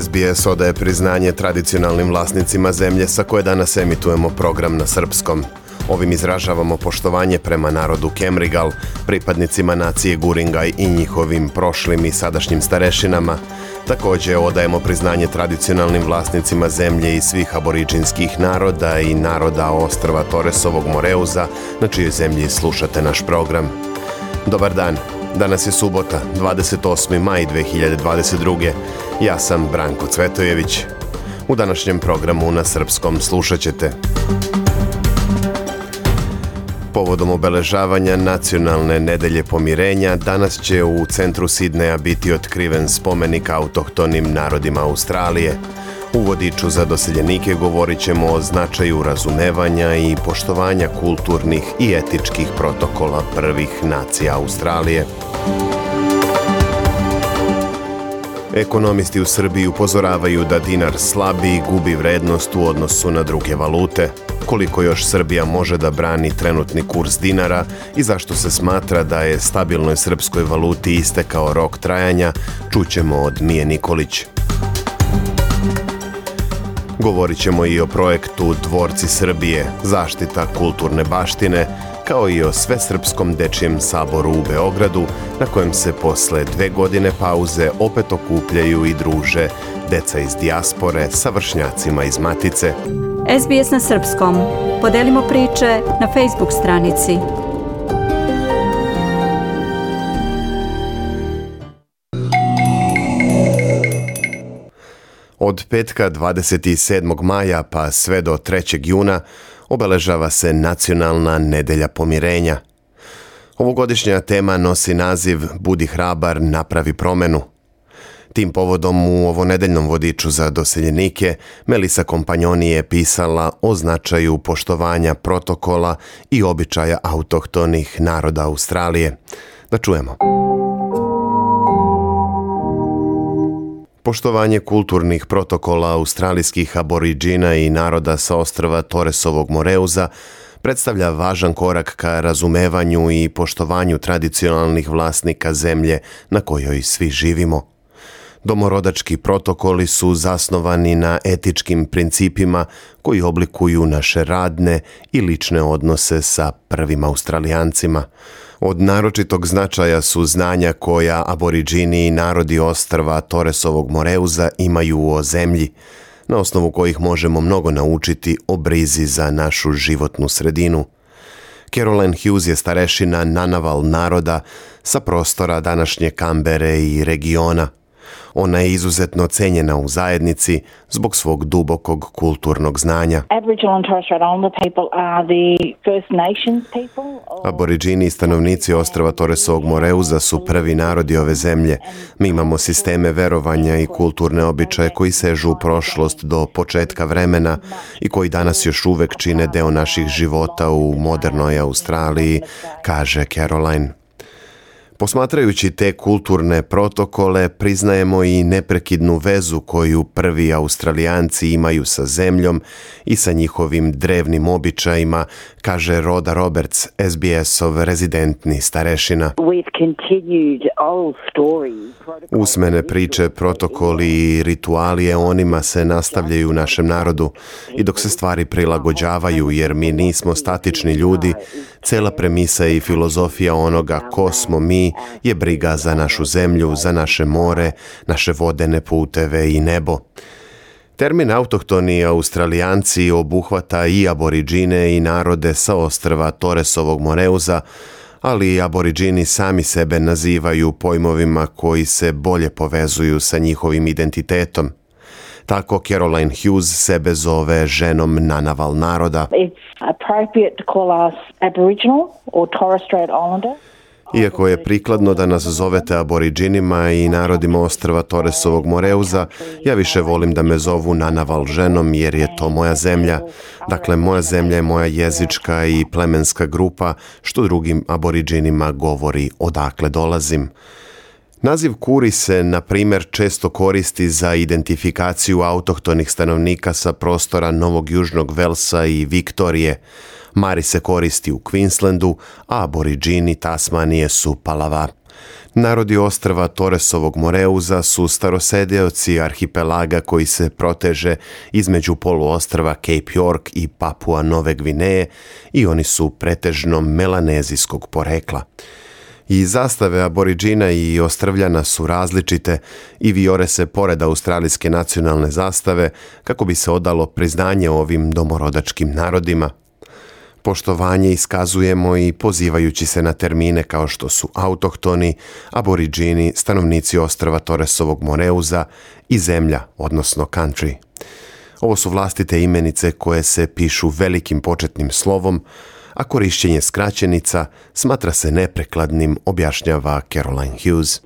SBS odaje priznanje tradicionalnim vlasnicima zemlje sa koje danas emitujemo program na srpskom. Ovim izražavamo poštovanje prema narodu Kemrigal, pripadnicima nacije Guringaj i njihovim prošlim i sadašnjim starešinama. Takođe odajemo priznanje tradicionalnim vlasnicima zemlje i svih aboriđinskih naroda i naroda ostrva Toresovog Moreuza, na čijoj zemlji slušate naš program. Dobar dan, danas je subota, 28. maj 2022. Ja sam Branko Cvetojević. U današnjem programu na srpskom slušat ćete Povodom obeležavanja nacionalne nedelje pomirenja, danas će u centru Sidneja biti otkriven spomenik autohtonim narodima Australije. U vodiču za doseljenike govorit ćemo o značaju razumevanja i poštovanja kulturnih i etičkih protokola prvih nacija Australije. Ekonomisti u Srbiji upozoravaju da dinar slabi i gubi vrednost u odnosu na druge valute. Koliko još Srbija može da brani trenutni kurs dinara i zašto se smatra da je stabilnoj srpskoj valuti istekao rok trajanja, čućemo od Mije Nikolić. Govorit ćemo i o projektu Dvorci Srbije, zaštita kulturne baštine, kao i o Svesrpskom dečijem saboru u Beogradu, na kojem se posle dve godine pauze opet okupljaju i druže deca iz dijaspore sa vršnjacima iz Matice. SBS na Srpskom. Podelimo priče na Facebook stranici. Od petka 27. maja pa sve do 3. juna obeležava se Nacionalna nedelja pomirenja. Ovogodišnja tema nosi naziv Budi hrabar, napravi promenu. Tim povodom u ovonedeljnom vodiču za doseljenike Melisa Kompanjoni je pisala o značaju poštovanja protokola i običaja autohtonih naroda Australije. Da čujemo. Poštovanje kulturnih protokola australijskih aboriđina i naroda sa ostrava Toresovog Moreuza predstavlja važan korak ka razumevanju i poštovanju tradicionalnih vlasnika zemlje na kojoj svi živimo. Domorodački protokoli su zasnovani na etičkim principima koji oblikuju naše radne i lične odnose sa prvim australijancima – Od naročitog značaja su znanja koja aboriđini i narodi ostrva Toresovog Moreuza imaju o zemlji, na osnovu kojih možemo mnogo naučiti o brizi za našu životnu sredinu. Caroline Hughes je starešina nanaval naroda sa prostora današnje Kambere i regiona – Ona je izuzetno cenjena u zajednici zbog svog dubokog kulturnog znanja. Aboriđini i stanovnici ostrava Toresovog Moreuza su prvi narodi ove zemlje. Mi imamo sisteme verovanja i kulturne običaje koji sežu u prošlost do početka vremena i koji danas još uvek čine deo naših života u modernoj Australiji, kaže Caroline. Posmatrajući te kulturne protokole, priznajemo i neprekidnu vezu koju prvi Australijanci imaju sa zemljom i sa njihovim drevnim običajima, kaže Roda Roberts, SBS-ov rezidentni starešina. Usmene priče, protokoli i rituali onima se nastavljaju u našem narodu i dok se stvari prilagođavaju jer mi nismo statični ljudi, cela premisa i filozofija onoga ko smo mi je briga za našu zemlju, za naše more, naše vodene puteve i nebo. Termin autohtoni australijanci obuhvata i aboriđine i narode sa ostrva Toresovog Moreuza, ali i aboriđini sami sebe nazivaju pojmovima koji se bolje povezuju sa njihovim identitetom. Tako Caroline Hughes sebe zove ženom nanaval naroda. It's appropriate to call us Aboriginal or Torres Strait Islander. Iako je prikladno da nas zovete aboriđinima i narodima ostrva Toresovog Moreuza, ja više volim da me zovu Nanaval ženom jer je to moja zemlja. Dakle, moja zemlja je moja jezička i plemenska grupa, što drugim aboriđinima govori odakle dolazim. Naziv Kuri se, na primjer, često koristi za identifikaciju autohtonih stanovnika sa prostora Novog Južnog Velsa i Viktorije. Mari se koristi u Queenslandu, a aboriđini Tasmanije su palava. Narodi ostrva Toresovog Moreuza su starosedioci arhipelaga koji se proteže između poluostrva Cape York i Papua Nove Gvineje i oni su pretežno melanezijskog porekla. I zastave aboriđina i ostrvljana su različite i viore se pored australijske nacionalne zastave kako bi se odalo priznanje ovim domorodačkim narodima. Poštovanje iskazujemo i pozivajući se na termine kao što su autohtoni, aboriđini, stanovnici ostrava Toresovog Moreuza i zemlja, odnosno country. Ovo su vlastite imenice koje se pišu velikim početnim slovom, a korišćenje skraćenica smatra se neprekladnim, objašnjava Caroline Hughes.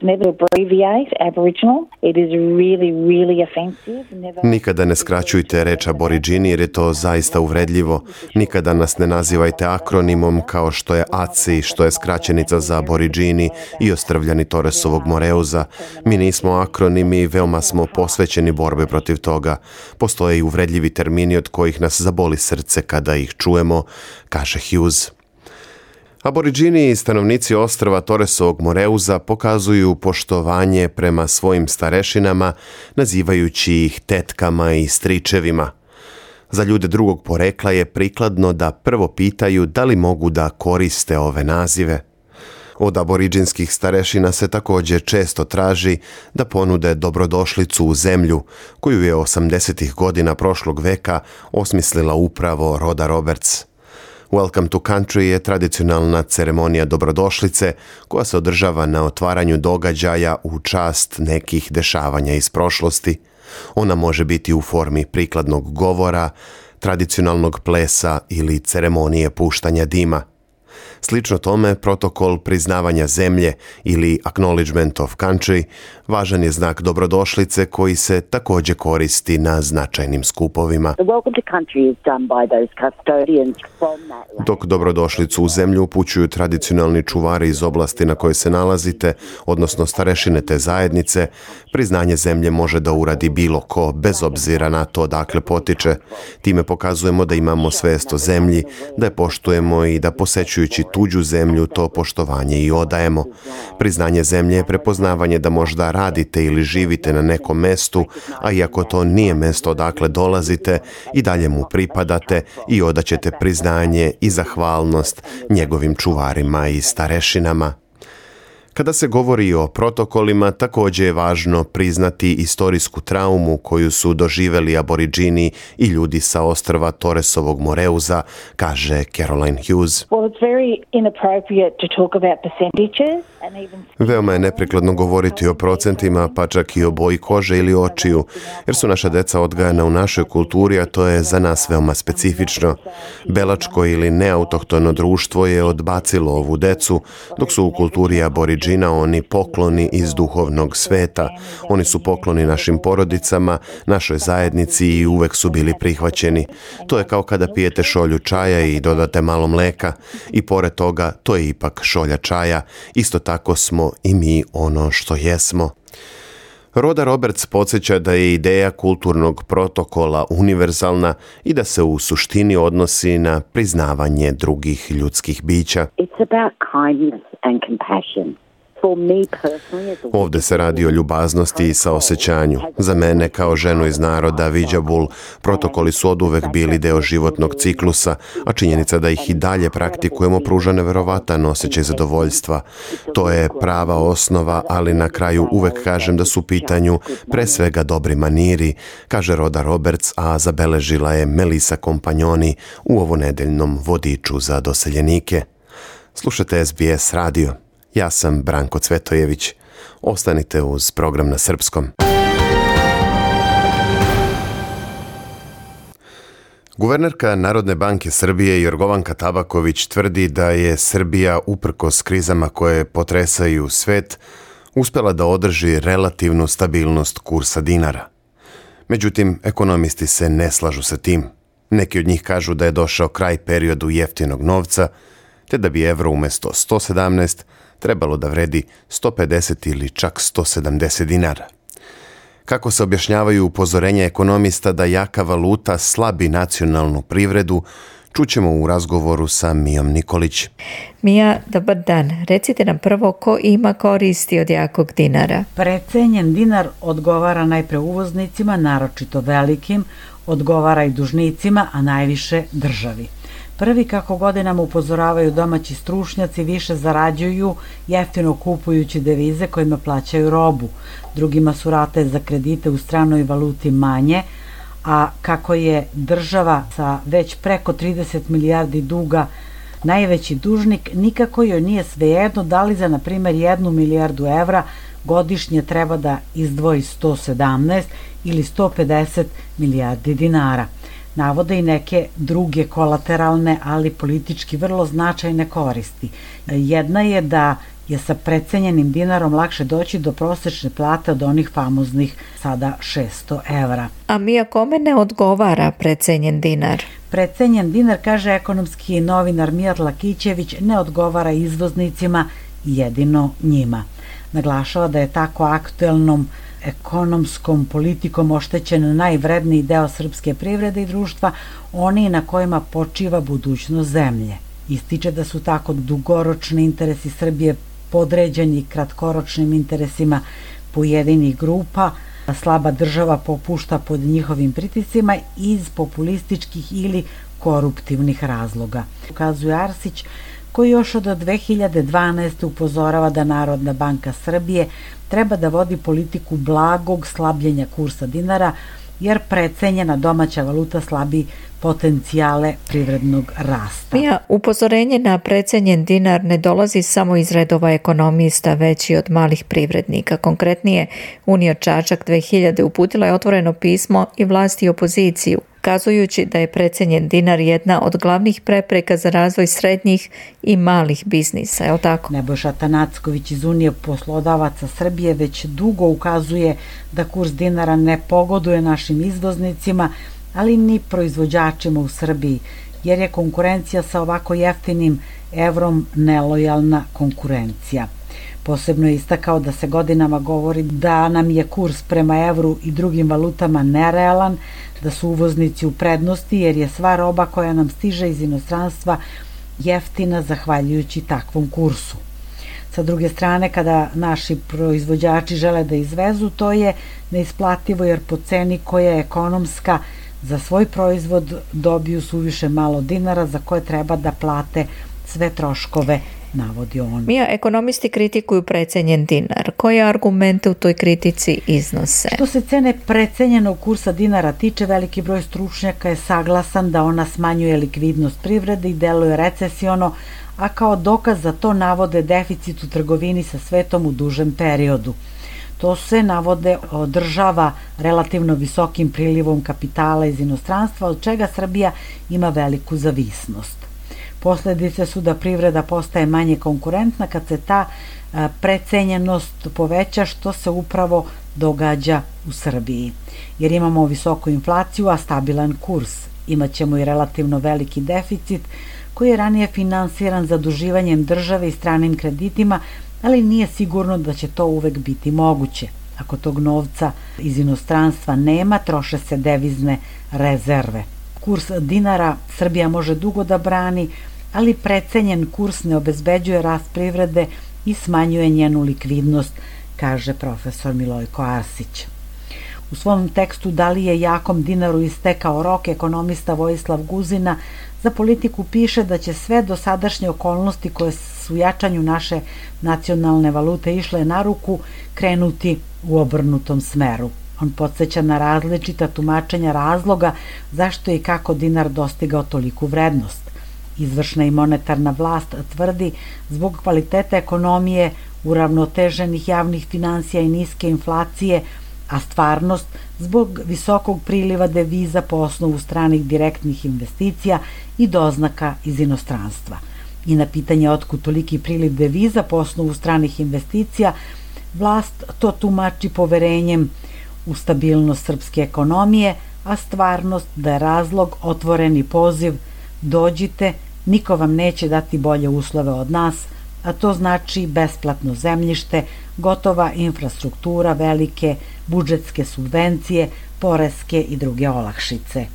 Nikada ne skraćujte reč aboriđini jer je to zaista uvredljivo. Nikada nas ne nazivajte akronimom kao što je ACI, što je skraćenica za aboriđini i ostrvljani Toresovog Moreuza. Mi nismo akronimi i veoma smo posvećeni borbe protiv toga. Postoje i uvredljivi termini od kojih nas zaboli srce kada ih čujemo, kaže Hughes. Aboriđini i stanovnici ostrava Toresovog Moreuza pokazuju poštovanje prema svojim starešinama, nazivajući ih tetkama i stričevima. Za ljude drugog porekla je prikladno da prvo pitaju da li mogu da koriste ove nazive. Od aboriđinskih starešina se također često traži da ponude dobrodošlicu u zemlju, koju je 80. godina prošlog veka osmislila upravo Roda Roberts. Welcome to Country je tradicionalna ceremonija dobrodošlice koja se održava na otvaranju događaja u čast nekih dešavanja iz prošlosti. Ona može biti u formi prikladnog govora, tradicionalnog plesa ili ceremonije puštanja dima – Slično tome, protokol priznavanja zemlje ili Acknowledgement of Country važan je znak dobrodošlice koji se također koristi na značajnim skupovima. Dok dobrodošlicu u zemlju upućuju tradicionalni čuvari iz oblasti na kojoj se nalazite, odnosno starešine te zajednice, priznanje zemlje može da uradi bilo ko, bez obzira na to dakle potiče. Time pokazujemo da imamo svest o zemlji, da je poštujemo i da posećujući tuđu zemlju to poštovanje i odajemo. Priznanje zemlje je prepoznavanje da možda radite ili živite na nekom mestu, a iako to nije mesto odakle dolazite, i dalje mu pripadate i odaćete priznanje i zahvalnost njegovim čuvarima i starešinama. Kada se govori o protokolima, također je važno priznati istorijsku traumu koju su doživeli aboriđini i ljudi sa ostrva Toresovog Moreuza, kaže Caroline Hughes. Veoma je neprekladno govoriti o procentima, pa čak i o boji kože ili očiju, jer su naša deca odgajana u našoj kulturi, a to je za nas veoma specifično. Belačko ili neautohtono društvo je odbacilo ovu decu, dok su u kulturi aboriđini aboriđina oni pokloni iz duhovnog sveta. Oni su pokloni našim porodicama, našoj zajednici i uvek su bili prihvaćeni. To je kao kada pijete šolju čaja i dodate malo mleka i pored toga to je ipak šolja čaja. Isto tako smo i mi ono što jesmo. Roda Roberts podsjeća da je ideja kulturnog protokola univerzalna i da se u suštini odnosi na priznavanje drugih ljudskih bića. It's about kindness and compassion. Ovdje se radi o ljubaznosti i saosećanju. Za mene kao ženu iz naroda Viđabul protokoli su oduvek bili deo životnog ciklusa, a činjenica da ih i dalje praktikujemo pruža neverovatan osjećaj zadovoljstva. To je prava osnova, ali na kraju uvek kažem da su u pitanju pre svega dobri maniri, kaže Roda Roberts, a zabeležila je Melisa Kompanjoni u ovo nedeljnom vodiču za doseljenike. Slušate SBS radio. Ja sam Branko Cvetojević. Ostanite uz program na srpskom. Guvernerka Narodne banke Srbije Jorgovanka Tabaković tvrdi da je Srbija uprkos krizama koje potresaju svet uspela da održi relativnu stabilnost kursa dinara. Međutim, ekonomisti se ne slažu sa tim. Neki od njih kažu da je došao kraj periodu jeftinog novca, te da bi evro umesto 117 trebalo da vredi 150 ili čak 170 dinara. Kako se objašnjavaju upozorenja ekonomista da jaka valuta slabi nacionalnu privredu, čućemo u razgovoru sa Mijom Nikolić. Mija, dobar dan. Recite nam prvo ko ima koristi od jakog dinara. Precenjen dinar odgovara najpre uvoznicima, naročito velikim, odgovara i dužnicima, a najviše državi. Prvi, kako godinama upozoravaju domaći stručnjaci, više zarađuju jeftino kupujući devize kojima plaćaju robu. Drugima su rate za kredite u stranoj valuti manje, a kako je država sa već preko 30 milijardi duga najveći dužnik, nikako joj nije svejedno da li za, na primer, jednu milijardu evra godišnje treba da izdvoji 117 ili 150 milijardi dinara navode i neke druge kolateralne, ali politički vrlo značajne koristi. Jedna je da je sa precenjenim dinarom lakše doći do prosečne plate od onih famoznih sada 600 evra. A mi kome ne odgovara precenjen dinar? Precenjen dinar, kaže ekonomski novinar Mijat Lakićević, ne odgovara izvoznicima, jedino njima. Naglašava da je tako aktuelnom ekonomskom politikom oštećen najvredniji deo srpske privrede i društva, oni na kojima počiva budućnost zemlje. Ističe da su tako dugoročni interesi Srbije podređeni kratkoročnim interesima pojedinih grupa, slaba država popušta pod njihovim priticima iz populističkih ili koruptivnih razloga. Ukazuje Arsić, koji još od 2012. upozorava da Narodna banka Srbije treba da vodi politiku blagog slabljenja kursa dinara, jer precenjena domaća valuta slabi potencijale privrednog rasta. Mija, upozorenje na precenjen dinar ne dolazi samo iz redova ekonomista, već i od malih privrednika. Konkretnije, Unija Čačak 2000 uputila je otvoreno pismo i vlasti i opoziciju kazujući da je precenjen dinar jedna od glavnih prepreka za razvoj srednjih i malih biznisa, je tako? Nebojša Tanacković iz Unije poslodavaca Srbije već dugo ukazuje da kurs dinara ne pogoduje našim izvoznicima, ali ni proizvođačima u Srbiji, jer je konkurencija sa ovako jeftinim evrom nelojalna konkurencija. Posebno je istakao da se godinama govori da nam je kurs prema evru i drugim valutama nerealan, da su uvoznici u prednosti jer je sva roba koja nam stiže iz inostranstva jeftina zahvaljujući takvom kursu. Sa druge strane, kada naši proizvođači žele da izvezu, to je neisplativo jer po ceni koja je ekonomska za svoj proizvod dobiju suviše malo dinara za koje treba da plate sve troškove navodi on. Mija, ekonomisti kritikuju precenjen dinar. Koje argumente u toj kritici iznose? Što se cene precenjenog kursa dinara tiče, veliki broj stručnjaka je saglasan da ona smanjuje likvidnost privrede i deluje recesiono, a kao dokaz za to navode deficit u trgovini sa svetom u dužem periodu. To se navode održava relativno visokim prilivom kapitala iz inostranstva, od čega Srbija ima veliku zavisnost. Posledice su da privreda postaje manje konkurentna kad se ta precenjenost poveća što se upravo događa u Srbiji. Jer imamo visoku inflaciju, a stabilan kurs. Imaćemo i relativno veliki deficit koji je ranije finansiran zaduživanjem države i stranim kreditima, ali nije sigurno da će to uvek biti moguće. Ako tog novca iz inostranstva nema, troše se devizne rezerve. Kurs dinara Srbija može dugo da brani, ali precenjen kurs ne obezbeđuje rast privrede i smanjuje njenu likvidnost, kaže profesor Milojko Arsić. U svom tekstu Da li je jakom dinaru istekao rok, ekonomista Vojislav Guzina za politiku piše da će sve dosadašnje okolnosti koje su jačanju naše nacionalne valute išle na ruku krenuti u obrnutom smeru. On podsjeća na različita tumačenja razloga zašto i kako dinar dostigao toliku vrednost. Izvršna i monetarna vlast tvrdi zbog kvaliteta ekonomije, uravnoteženih javnih financija i niske inflacije, a stvarnost zbog visokog priliva deviza po osnovu stranih direktnih investicija i doznaka iz inostranstva. I na pitanje otkud toliki priliv deviza po osnovu stranih investicija, vlast to tumači poverenjem u stabilnost srpske ekonomije, a stvarnost da je razlog otvoreni poziv dođite, niko vam neće dati bolje uslove od nas, a to znači besplatno zemljište, gotova infrastruktura, velike budžetske subvencije, poreske i druge olakšice.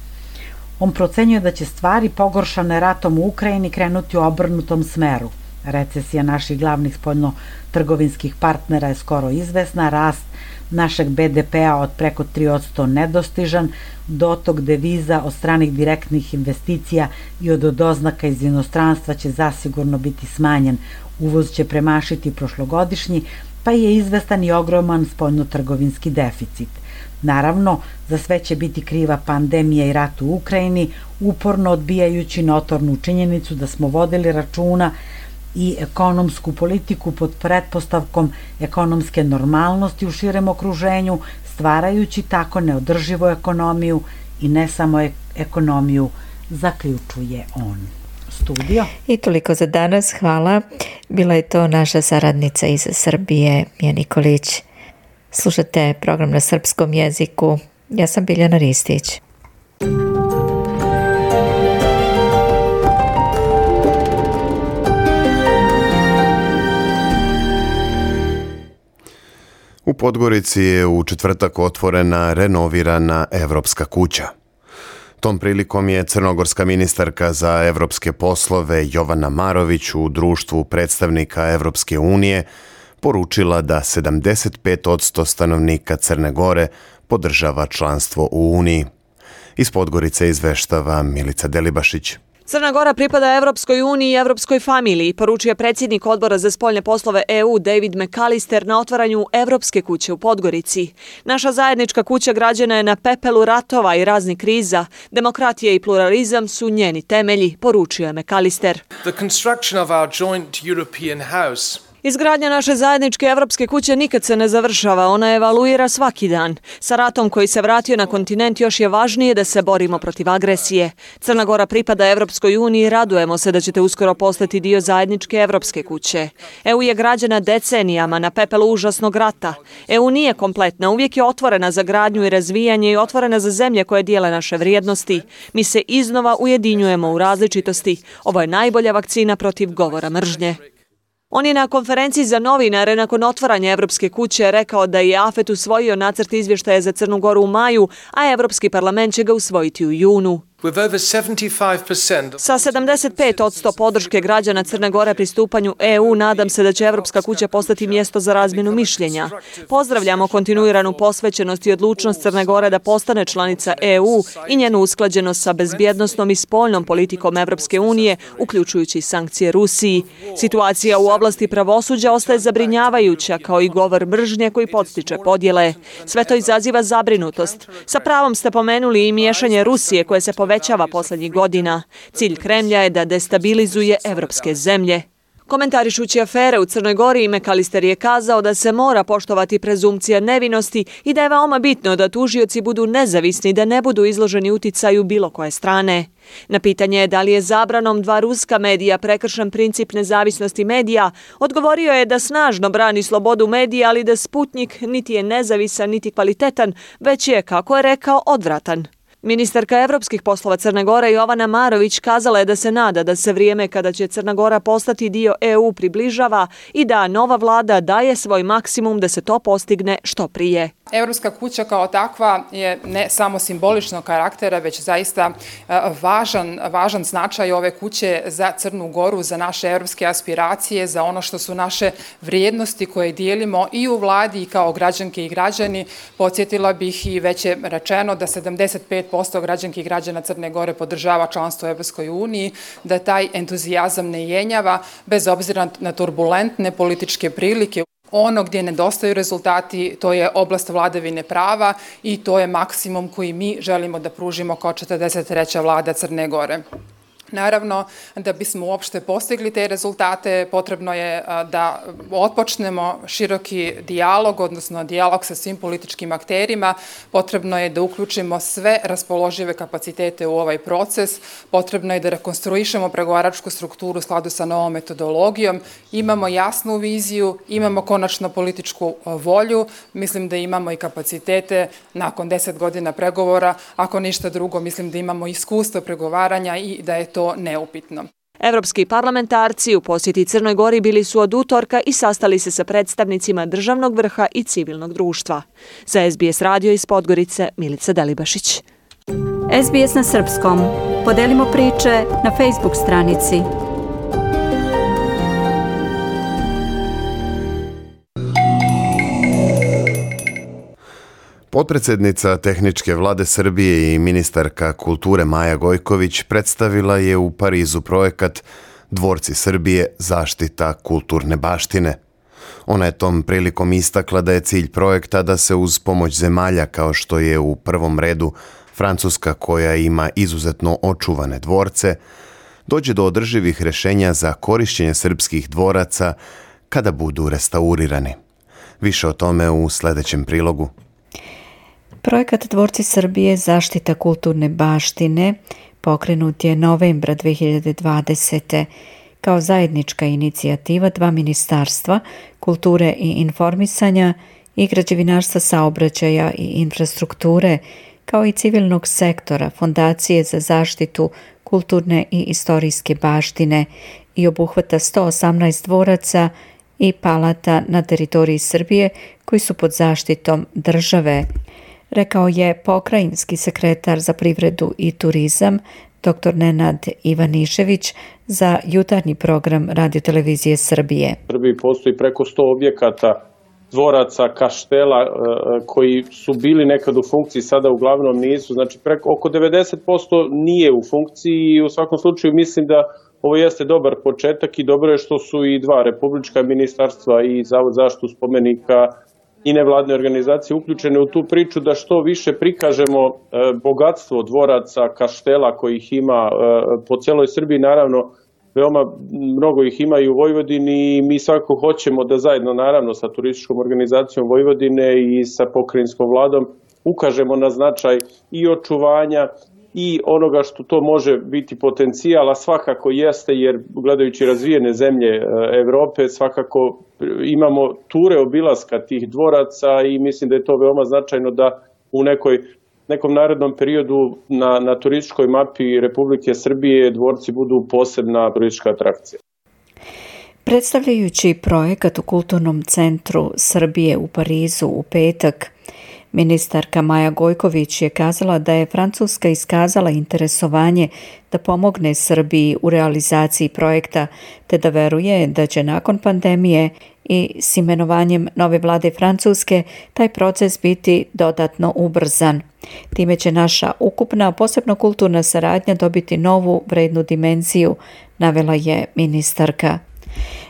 On procenjuje da će stvari pogoršane ratom u Ukrajini krenuti u obrnutom smeru. Recesija naših glavnih spoljno-trgovinskih partnera je skoro izvesna, rast našeg BDP-a od preko 3% nedostižan, dotok deviza od stranih direktnih investicija i od doznaka iz inostranstva će zasigurno biti smanjen, uvoz će premašiti prošlogodišnji, pa je izvestan i ogroman spoljno-trgovinski deficit. Naravno, za sve će biti kriva pandemija i rat u Ukrajini, uporno odbijajući notornu činjenicu da smo vodili računa i ekonomsku politiku pod pretpostavkom ekonomske normalnosti u širem okruženju, stvarajući tako neodrživu ekonomiju i ne samo ekonomiju, zaključuje on. Studio. I toliko za danas, hvala. Bila je to naša saradnica iz Srbije, Mija Nikolić. Slušate program na srpskom jeziku. Ja sam Biljana Ristić. U Podgorici je u četvrtak otvorena renovirana Evropska kuća. Tom prilikom je crnogorska ministarka za evropske poslove Jovana Marović u društvu predstavnika Evropske unije poručila da 75% stanovnika Crne Gore podržava članstvo u Uniji. Iz Podgorice izveštava Milica Delibašić. Crna Gora pripada Evropskoj uniji i Evropskoj familiji, poručuje predsjednik odbora za spoljne poslove EU David McAllister na otvaranju Evropske kuće u Podgorici. Naša zajednička kuća građana je na pepelu ratova i raznih kriza. Demokratija i pluralizam su njeni temelji, poručio je McAllister. The construction of our joint European house Izgradnja naše zajedničke evropske kuće nikad se ne završava, ona evaluira svaki dan. Sa ratom koji se vratio na kontinent još je važnije da se borimo protiv agresije. Crna Gora pripada Evropskoj uniji i radujemo se da ćete uskoro postati dio zajedničke evropske kuće. EU je građana decenijama na pepelu užasnog rata. EU nije kompletna, uvijek je otvorena za gradnju i razvijanje i otvorena za zemlje koje dijele naše vrijednosti. Mi se iznova ujedinjujemo u različitosti. Ovo je najbolja vakcina protiv govora mržnje. On je na konferenciji za novinare nakon otvaranja Evropske kuće rekao da je AFET usvojio nacrt izvještaja za Crnu Goru u maju, a Evropski parlament će ga usvojiti u junu. Sa 75 od 100 podrške građana Crne Gore pristupanju EU nadam se da će Evropska kuća postati mjesto za razmjenu mišljenja. Pozdravljamo kontinuiranu posvećenost i odlučnost Crne Gore da postane članica EU i njenu usklađenost sa bezbjednostnom i spoljnom politikom Evropske unije, uključujući sankcije Rusiji. Situacija u oblasti pravosuđa ostaje zabrinjavajuća kao i govor mržnje koji podstiče podjele. Sve to izaziva zabrinutost. Sa pravom ste pomenuli i miješanje Rusije koje se povećava povećava poslednjih godina. Cilj Kremlja je da destabilizuje evropske zemlje. Komentarišući afere u Crnoj Gori, Mekalister je kazao da se mora poštovati prezumcija nevinosti i da je veoma bitno da tužioci budu nezavisni da ne budu izloženi uticaju bilo koje strane. Na pitanje je da li je zabranom dva ruska medija prekršen princip nezavisnosti medija, odgovorio je da snažno brani slobodu medija, ali da Sputnik niti je nezavisan niti kvalitetan, već je, kako je rekao, odvratan. Ministarka evropskih poslova Crne Gore Jovana Marović kazala je da se nada da se vrijeme kada će Crna Gora postati dio EU približava i da nova vlada daje svoj maksimum da se to postigne što prije. Evropska kuća kao takva je ne samo simboličnog karaktera, već zaista e, važan, važan značaj ove kuće za Crnu Goru, za naše evropske aspiracije, za ono što su naše vrijednosti koje dijelimo i u vladi i kao građanke i građani. Podsjetila bih i već je rečeno da 75% građanki i građana Crne Gore podržava članstvo u Evropskoj uniji, da taj entuzijazam ne jenjava bez obzira na turbulentne političke prilike. Ono gdje nedostaju rezultati, to je oblast vladavine prava i to je maksimum koji mi želimo da pružimo kao 43. vlada Crne Gore. Naravno, da bismo uopšte postigli te rezultate, potrebno je da otpočnemo široki dijalog, odnosno dijalog sa svim političkim akterima, potrebno je da uključimo sve raspoložive kapacitete u ovaj proces, potrebno je da rekonstruišemo pregovaračku strukturu u skladu sa novom metodologijom, imamo jasnu viziju, imamo konačno političku volju, mislim da imamo i kapacitete nakon deset godina pregovora, ako ništa drugo, mislim da imamo iskustvo pregovaranja i da je to to neupitno. Evropski parlamentarci u posjeti Crnoj Gori bili su od utorka i sastali se sa predstavnicima državnog vrha i civilnog društva. Za SBS radio iz Podgorice Milica Delibašić. SBS na srpskom. Podelimo priče na Facebook stranici Potpredsednica tehničke vlade Srbije i ministarka kulture Maja Gojković predstavila je u Parizu projekat Dvorci Srbije zaštita kulturne baštine. Ona je tom prilikom istakla da je cilj projekta da se uz pomoć zemalja kao što je u prvom redu Francuska koja ima izuzetno očuvane dvorce, dođe do održivih rešenja za korišćenje srpskih dvoraca kada budu restaurirani. Više o tome u sledećem prilogu. Projekat Dvorci Srbije zaštita kulturne baštine pokrenut je novembra 2020. kao zajednička inicijativa dva ministarstva kulture i informisanja i građevinarstva saobraćaja i infrastrukture kao i civilnog sektora Fondacije za zaštitu kulturne i istorijske baštine i obuhvata 118 dvoraca i palata na teritoriji Srbije koji su pod zaštitom države rekao je pokrajinski sekretar za privredu i turizam dr. Nenad Ivanišević za jutarnji program radiotelevizije Srbije. U Srbiji postoji preko 100 objekata dvoraca, kaštela e, koji su bili nekad u funkciji, sada uglavnom nisu. Znači preko oko 90% nije u funkciji i u svakom slučaju mislim da ovo jeste dobar početak i dobro je što su i dva republička ministarstva i Zavod zaštitu spomenika i nevladne organizacije uključene u tu priču da što više prikažemo e, bogatstvo dvoraca, kaštela kojih ima e, po celoj Srbiji, naravno veoma mnogo ih ima i u Vojvodini i mi svako hoćemo da zajedno naravno sa turističkom organizacijom Vojvodine i sa pokrajinskom vladom ukažemo na značaj i očuvanja i onoga što to može biti potencijal, a svakako jeste jer gledajući razvijene zemlje e, Evrope svakako imamo ture obilaska tih dvoraca i mislim da je to veoma značajno da u nekoj nekom narednom periodu na, na turističkoj mapi Republike Srbije dvorci budu posebna turistička atrakcija. Predstavljajući projekat u Kulturnom centru Srbije u Parizu u petak, Ministarka Maja Gojković je kazala da je Francuska iskazala interesovanje da pomogne Srbiji u realizaciji projekta, te da veruje da će nakon pandemije i s imenovanjem nove vlade Francuske taj proces biti dodatno ubrzan. Time će naša ukupna, posebno kulturna saradnja dobiti novu vrednu dimenziju, navela je ministarka.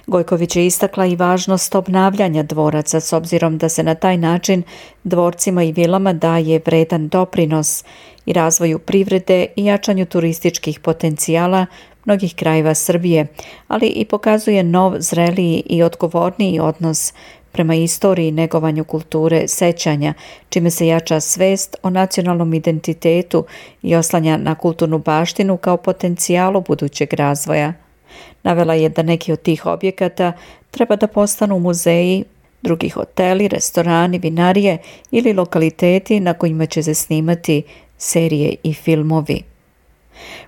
Gojković je istakla i važnost obnavljanja dvoraca s obzirom da se na taj način dvorcima i vilama daje vredan doprinos i razvoju privrede i jačanju turističkih potencijala mnogih krajeva Srbije, ali i pokazuje nov, zreliji i odgovorniji odnos prema istoriji negovanju kulture sećanja, čime se jača svest o nacionalnom identitetu i oslanja na kulturnu baštinu kao potencijalu budućeg razvoja. Navela je da neki od tih objekata treba da postanu muzeji, drugi hoteli, restorani, vinarije ili lokaliteti na kojima će se snimati serije i filmovi.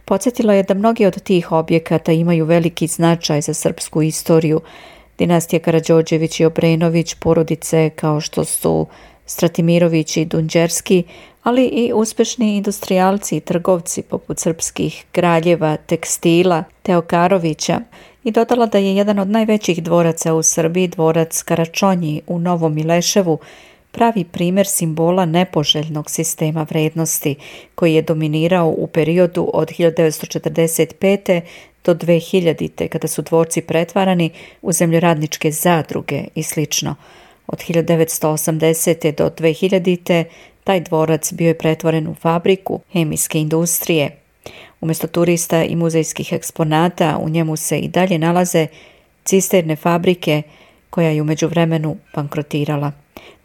Podsjetila je da mnogi od tih objekata imaju veliki značaj za srpsku istoriju. Dinastija Karadžođević i Obrenović, porodice kao što su Stratimirović i Dunđerski, ali i uspešni industrijalci i trgovci poput srpskih kraljeva, tekstila, Teokarovića i dodala da je jedan od najvećih dvoraca u Srbiji dvorac Karačonji u Novom Mileševu pravi primer simbola nepoželjnog sistema vrednosti koji je dominirao u periodu od 1945. do 2000. kada su dvorci pretvarani u zemljoradničke zadruge i slično. Od 1980. do 2000. taj dvorac bio je pretvoren u fabriku hemijske industrije. Umjesto turista i muzejskih eksponata u njemu se i dalje nalaze cisterne fabrike koja je u međuvremenu bankrotirala.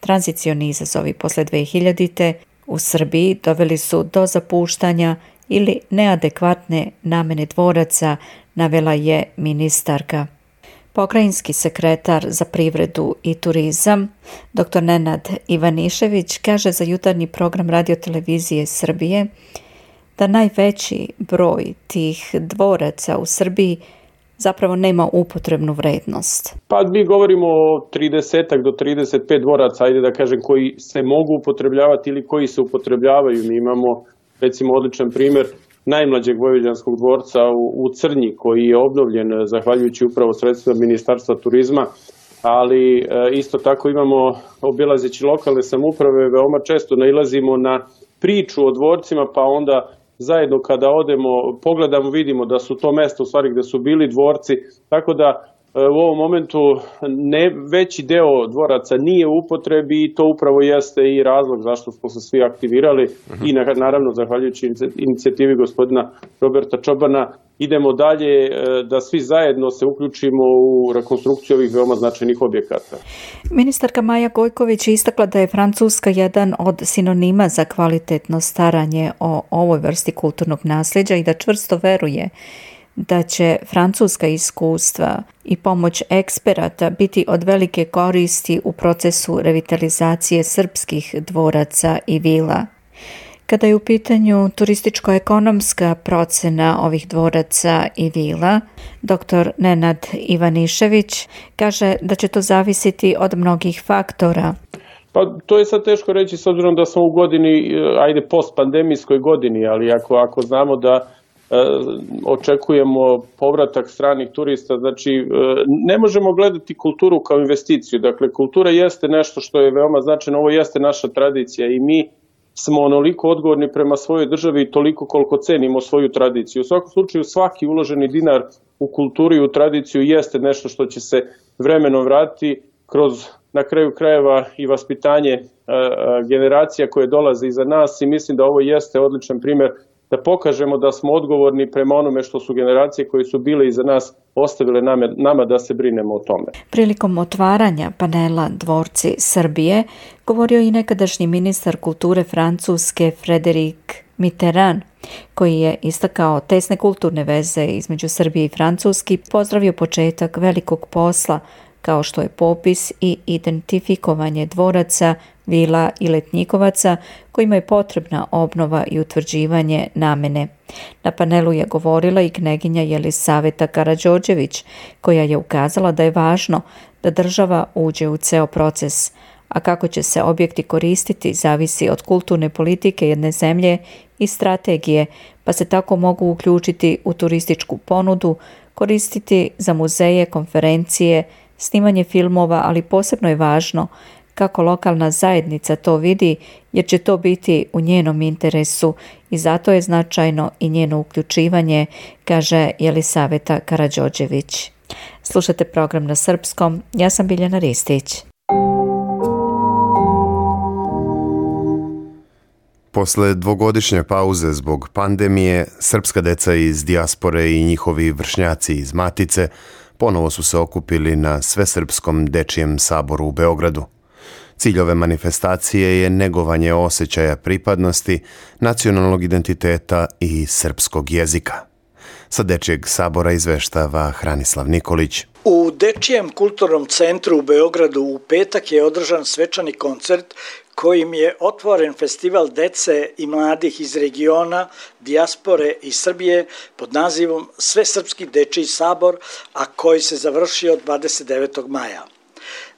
Tranzicioni izazovi posle 2000. u Srbiji doveli su do zapuštanja ili neadekvatne namene dvoraca, navela je ministarka. Pokrajinski sekretar za privredu i turizam, dr. Nenad Ivanišević, kaže za jutarnji program radiotelevizije Srbije da najveći broj tih dvoraca u Srbiji zapravo nema upotrebnu vrednost. Pa mi govorimo o 30 do 35 dvoraca, ajde da kažem, koji se mogu upotrebljavati ili koji se upotrebljavaju. Mi imamo recimo odličan primer najmlađeg vojvođanskog dvorca u, u Crnji koji je obnovljen zahvaljujući upravo sredstvima Ministarstva turizma ali e, isto tako imamo obilazeći lokalne samuprave veoma često nailazimo na priču o dvorcima pa onda zajedno kada odemo, pogledamo, vidimo da su to mesto u stvari gde su bili dvorci, tako da u ovom momentu ne, veći deo dvoraca nije u upotrebi i to upravo jeste i razlog zašto smo se svi aktivirali -huh. i naravno zahvaljujući inicijativi gospodina Roberta Čobana idemo dalje e, da svi zajedno se uključimo u rekonstrukciju ovih veoma značajnih objekata. Ministarka Maja Gojković istakla da je Francuska jedan od sinonima za kvalitetno staranje o ovoj vrsti kulturnog nasljeđa i da čvrsto veruje da će francuska iskustva i pomoć eksperata biti od velike koristi u procesu revitalizacije srpskih dvoraca i vila. Kada je u pitanju turističko-ekonomska procena ovih dvoraca i vila, dr. Nenad Ivanišević kaže da će to zavisiti od mnogih faktora. Pa to je sad teško reći s obzirom da smo u godini, ajde post-pandemijskoj godini, ali ako, ako znamo da e, očekujemo povratak stranih turista, znači e, ne možemo gledati kulturu kao investiciju. Dakle, kultura jeste nešto što je veoma značajno, ovo jeste naša tradicija i mi smo onoliko odgovorni prema svojoj državi i toliko koliko cenimo svoju tradiciju. U svakom slučaju svaki uloženi dinar u kulturu i u tradiciju jeste nešto što će se vremenom vratiti kroz na kraju krajeva i vaspitanje generacija koje dolaze iza nas i mislim da ovo jeste odličan primer da pokažemo da smo odgovorni prema onome što su generacije koje su bile iza nas ostavile nama, nama da se brinemo o tome. Prilikom otvaranja panela Dvorci Srbije govorio i nekadašnji ministar kulture Francuske Frederik Mitterrand, koji je istakao tesne kulturne veze između Srbije i Francuski, pozdravio početak velikog posla kao što je popis i identifikovanje dvoraca, vila i letnjikovaca kojima je potrebna obnova i utvrđivanje namene. Na panelu je govorila i kneginja Jelisaveta Karadžođević, koja je ukazala da je važno da država uđe u ceo proces, a kako će se objekti koristiti zavisi od kulturne politike jedne zemlje i strategije, pa se tako mogu uključiti u turističku ponudu, koristiti za muzeje, konferencije, snimanje filmova, ali posebno je važno kako lokalna zajednica to vidi, jer će to biti u njenom interesu i zato je značajno i njeno uključivanje, kaže Jelisaveta Karadžođević. Slušate program na srpskom, ja sam Biljana Ristić. Posle dvogodišnje pauze zbog pandemije, srpska deca iz dijaspore i njihovi vršnjaci iz Matice ponovo su se okupili na Svesrpskom dečijem saboru u Beogradu. Cilj ove manifestacije je negovanje osjećaja pripadnosti, nacionalnog identiteta i srpskog jezika. Sa Dečijeg sabora izveštava Hranislav Nikolić. U Dečijem kulturnom centru u Beogradu u petak je održan svečani koncert kojim je otvoren festival dece i mladih iz regiona, dijaspore i Srbije pod nazivom Sve srpski dečiji sabor, a koji se završio 29. maja.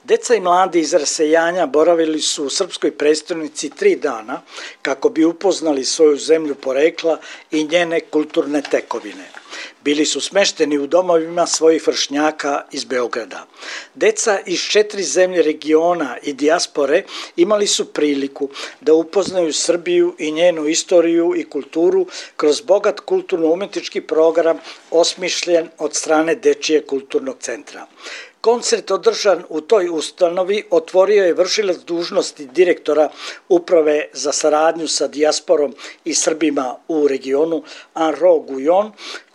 Deca i mladi iz rasejanja boravili su u srpskoj prestonici tri dana kako bi upoznali svoju zemlju porekla i njene kulturne tekovine. Bili su smešteni u domovima svojih vršnjaka iz Beograda. Deca iz četiri zemlje regiona i dijaspore imali su priliku da upoznaju Srbiju i njenu istoriju i kulturu kroz bogat kulturno-umetnički program osmišljen od strane Dečije kulturnog centra. Koncert održan u toj ustanovi otvorio je vršilac dužnosti direktora Uprave za saradnju sa dijasporom i Srbima u regionu Anro Gujon,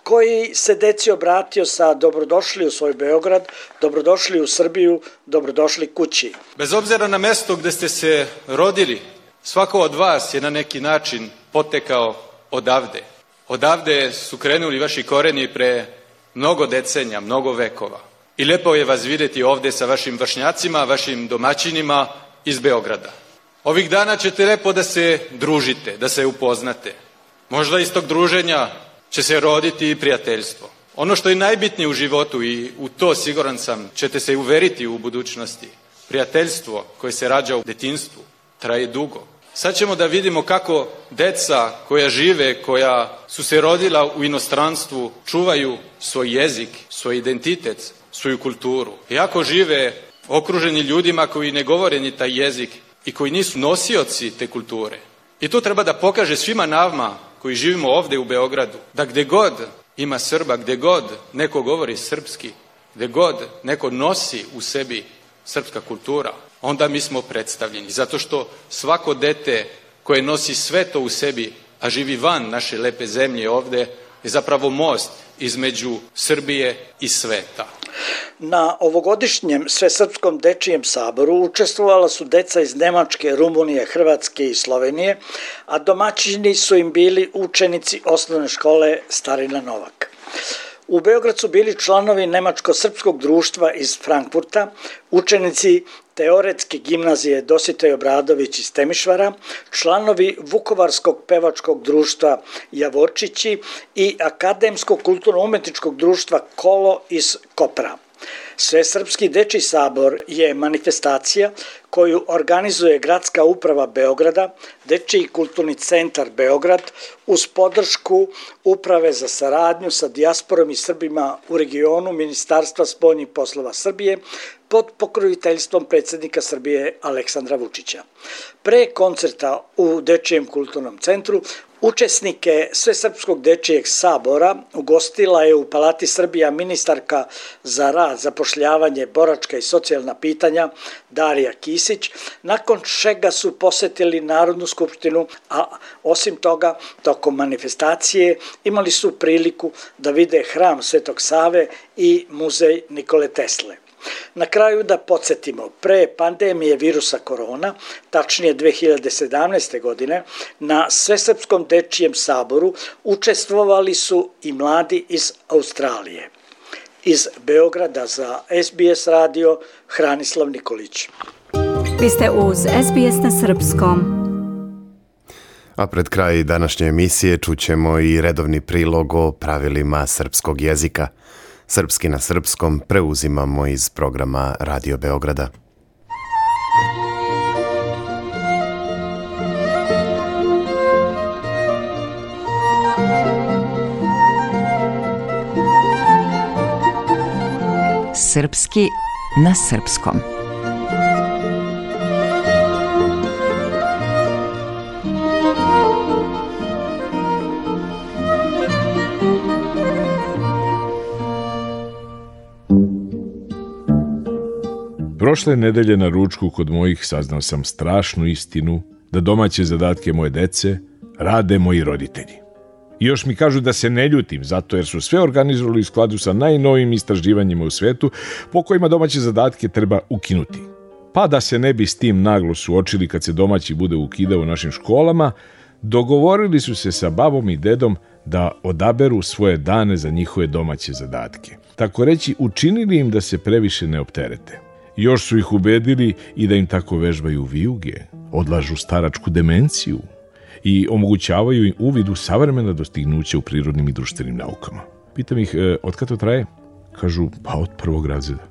koji se deci obratio sa dobrodošli u svoj Beograd, dobrodošli u Srbiju, dobrodošli kući. Bez obzira na mesto gde ste se rodili, svako od vas je na neki način potekao odavde. Odavde su krenuli vaši koreni pre mnogo decenja, mnogo vekova. I lepo je vas videti ovde sa vašim vršnjacima, vašim domaćinima iz Beograda. Ovih dana ćete lepo da se družite, da se upoznate. Možda iz tog druženja će se roditi i prijateljstvo. Ono što je najbitnije u životu i u to siguran sam ćete se uveriti u budućnosti. Prijateljstvo koje se rađa u detinstvu traje dugo. Sad ćemo da vidimo kako deca koja žive, koja su se rodila u inostranstvu, čuvaju svoj jezik, svoj identitet, svoju kulturu. Iako žive okruženi ljudima koji ne govore ni taj jezik i koji nisu nosioci te kulture. I to treba da pokaže svima nama koji živimo ovde u Beogradu, da gde god ima Srba, gde god neko govori srpski, gde god neko nosi u sebi srpska kultura, onda mi smo predstavljeni. Zato što svako dete koje nosi sve to u sebi, a živi van naše lepe zemlje ovde, je zapravo most između Srbije i sveta. Na ovogodišnjem Svesrpskom dečijem saboru učestvovala su deca iz Nemačke, Rumunije, Hrvatske i Slovenije, a domaćini su im bili učenici osnovne škole Starina Novak. U Beograd su bili članovi Nemačko-srpskog društva iz Frankfurta, učenici Teoretske gimnazije Dositej Obradović iz Temišvara, članovi Vukovarskog pevačkog društva Javorčići i Akademskog kulturno-umetničkog društva Kolo iz Kopra. Svesrpski deči sabor je manifestacija koju organizuje Gradska uprava Beograda, Dečiji kulturni centar Beograd uz podršku Uprave za saradnju sa dijasporom i Srbima u regionu Ministarstva spoljnih poslova Srbije pod pokroviteljstvom predsednika Srbije Aleksandra Vučića. Pre koncerta u Dečijem kulturnom centru Učesnike Svesrpskog dečijeg sabora ugostila je u Palati Srbija ministarka za rad, zapošljavanje, boračka i socijalna pitanja Darija Kisić, nakon čega su posetili Narodnu skupštinu, a osim toga, tokom manifestacije imali su priliku da vide hram Svetog Save i muzej Nikole Tesle. Na kraju da podsjetimo, pre pandemije virusa korona, tačnije 2017. godine, na Svesrpskom dečijem saboru učestvovali su i mladi iz Australije. Iz Beograda za SBS radio Hranislav Nikolić. Vi ste uz SBS na Srpskom. A pred kraj današnje emisije čućemo i redovni prilog o pravilima srpskog jezika – Srpski na srpskom preuzimamo iz programa Radio Beograda. Srpski na srpskom. Prošle nedelje na ručku kod mojih saznao sam strašnu istinu da domaće zadatke moje dece rade moji roditelji. I još mi kažu da se ne ljutim zato jer su sve organizovali u skladu sa najnovim istraživanjima u svetu po kojima domaće zadatke treba ukinuti. Pa da se ne bi s tim naglo suočili kad se domaći bude ukidao u našim školama, dogovorili su se sa babom i dedom da odaberu svoje dane za njihove domaće zadatke. Tako reći, učinili im da se previše ne opterete. Još su ih ubedili i da im tako vežbaju vijuge, odlažu staračku demenciju i omogućavaju im uvid u savremena dostignuća u prirodnim i društvenim naukama. Pitam ih, e, kada to traje? Kažu, pa od prvog razreda.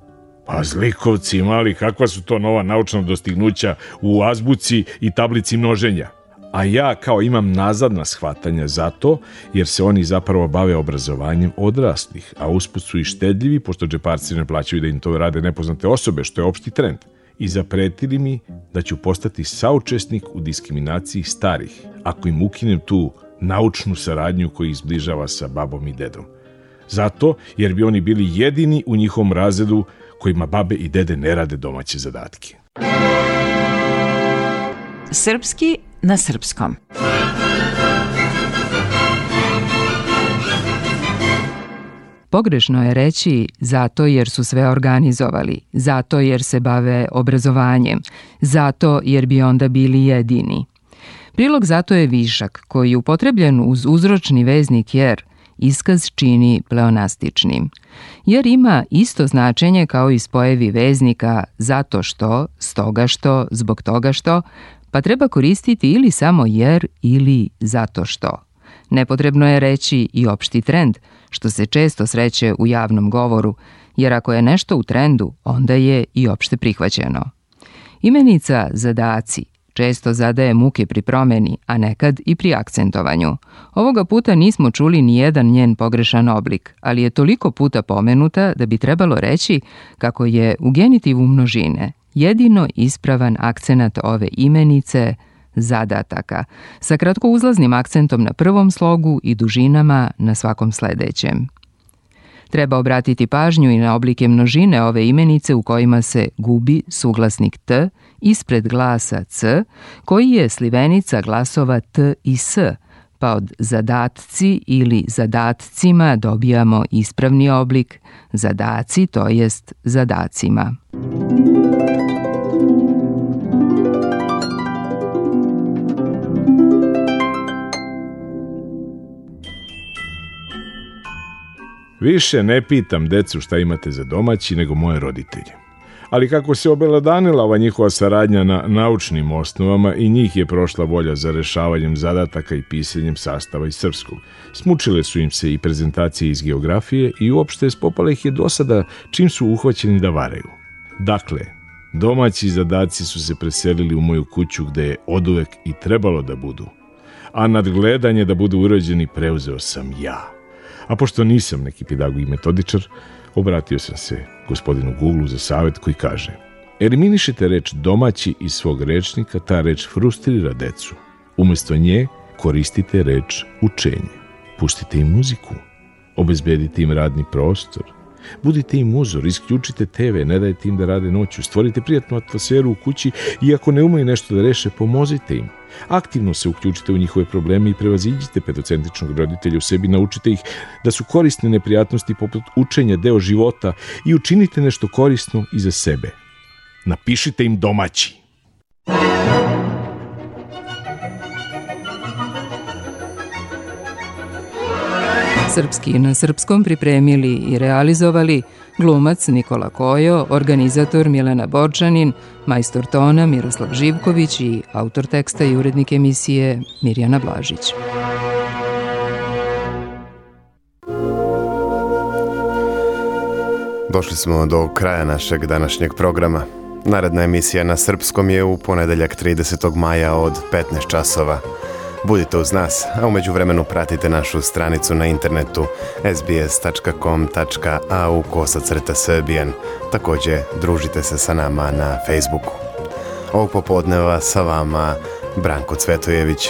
Pa zlikovci mali, kakva su to nova naučna dostignuća u azbuci i tablici množenja? A ja kao imam nazadna shvatanja za to, jer se oni zapravo bave obrazovanjem odraslih, a usput su i štedljivi, pošto džeparci ne plaćaju da im to rade nepoznate osobe, što je opšti trend. I zapretili mi da ću postati saučesnik u diskriminaciji starih, ako im ukinem tu naučnu saradnju koji izbližava sa babom i dedom. Zato jer bi oni bili jedini u njihovom razredu kojima babe i dede ne rade domaće zadatke. Srpski na srpskom. Pogrešno je reći zato jer su sve organizovali, zato jer se bave obrazovanjem, zato jer bi onda bili jedini. Prilog zato je višak koji je upotrebljen uz uzročni veznik jer iskaz čini pleonastičnim. Jer ima isto značenje kao i spojevi veznika zato što, stoga što, zbog toga što, pa treba koristiti ili samo jer ili zato što. Nepotrebno je reći i opšti trend, što se često sreće u javnom govoru, jer ako je nešto u trendu, onda je i opšte prihvaćeno. Imenica zadaci često zadaje muke pri promeni, a nekad i pri akcentovanju. Ovoga puta nismo čuli ni jedan njen pogrešan oblik, ali je toliko puta pomenuta da bi trebalo reći kako je u genitivu množine jedino ispravan akcenat ove imenice zadataka, sa kratkouzlaznim akcentom na prvom slogu i dužinama na svakom sledećem. Treba obratiti pažnju i na oblike množine ove imenice u kojima se gubi suglasnik t ispred glasa c, koji je slivenica glasova t i s, pa od zadatci ili zadatcima dobijamo ispravni oblik zadaci, to jest zadacima. Više ne pitam decu šta imate za domaći nego moje roditelje. Ali kako se obeladanila ova njihova saradnja na naučnim osnovama i njih je prošla volja za rešavanjem zadataka i pisanjem sastava iz srpskog. Smučile su im se i prezentacije iz geografije i uopšte spopala ih je do sada čim su uhvaćeni da varaju. Dakle, domaći zadaci su se preselili u moju kuću gde je oduvek i trebalo da budu. A nadgledanje da budu urađeni preuzeo sam ja. A pošto nisam neki pedagog i metodičar, obratio sam se gospodinu Google za savet koji kaže Eliminišite reč domaći iz svog rečnika, ta reč frustrira decu. Umesto nje koristite reč učenje. Pustite im muziku. Obezbedite im radni prostor. Budite im uzor, isključite TV, ne dajte im da rade noću, stvorite prijatnu atmosferu u kući i ako ne umeju nešto da reše, pomozite im. Aktivno se uključite u njihove probleme i prevaziđite pedocentričnog roditelja u sebi, naučite ih da su korisne neprijatnosti poput učenja deo života i učinite nešto korisno i za sebe. Napišite im domaći. Srpski na srpskom pripremili i realizovali glumac Nikola Kojo, organizator Milena Borčanin, majstor tona Miroslav Živković i autor teksta i urednik emisije Mirjana Blažić. Došli smo do kraja našeg današnjeg programa. Naredna emisija na srpskom je u ponedeljak 30. maja od 15 časova. Budite uz nas, a umeđu vremenu pratite našu stranicu na internetu sbs.com.au kosacrta srbijan. Takođe, družite se sa nama na Facebooku. Ovog popodneva sa vama Branko Cvetojević.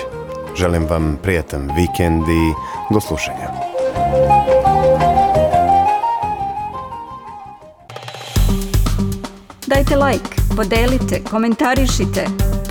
Želim vam prijatan vikend i do slušanja. Dajte like, podelite, komentarišite,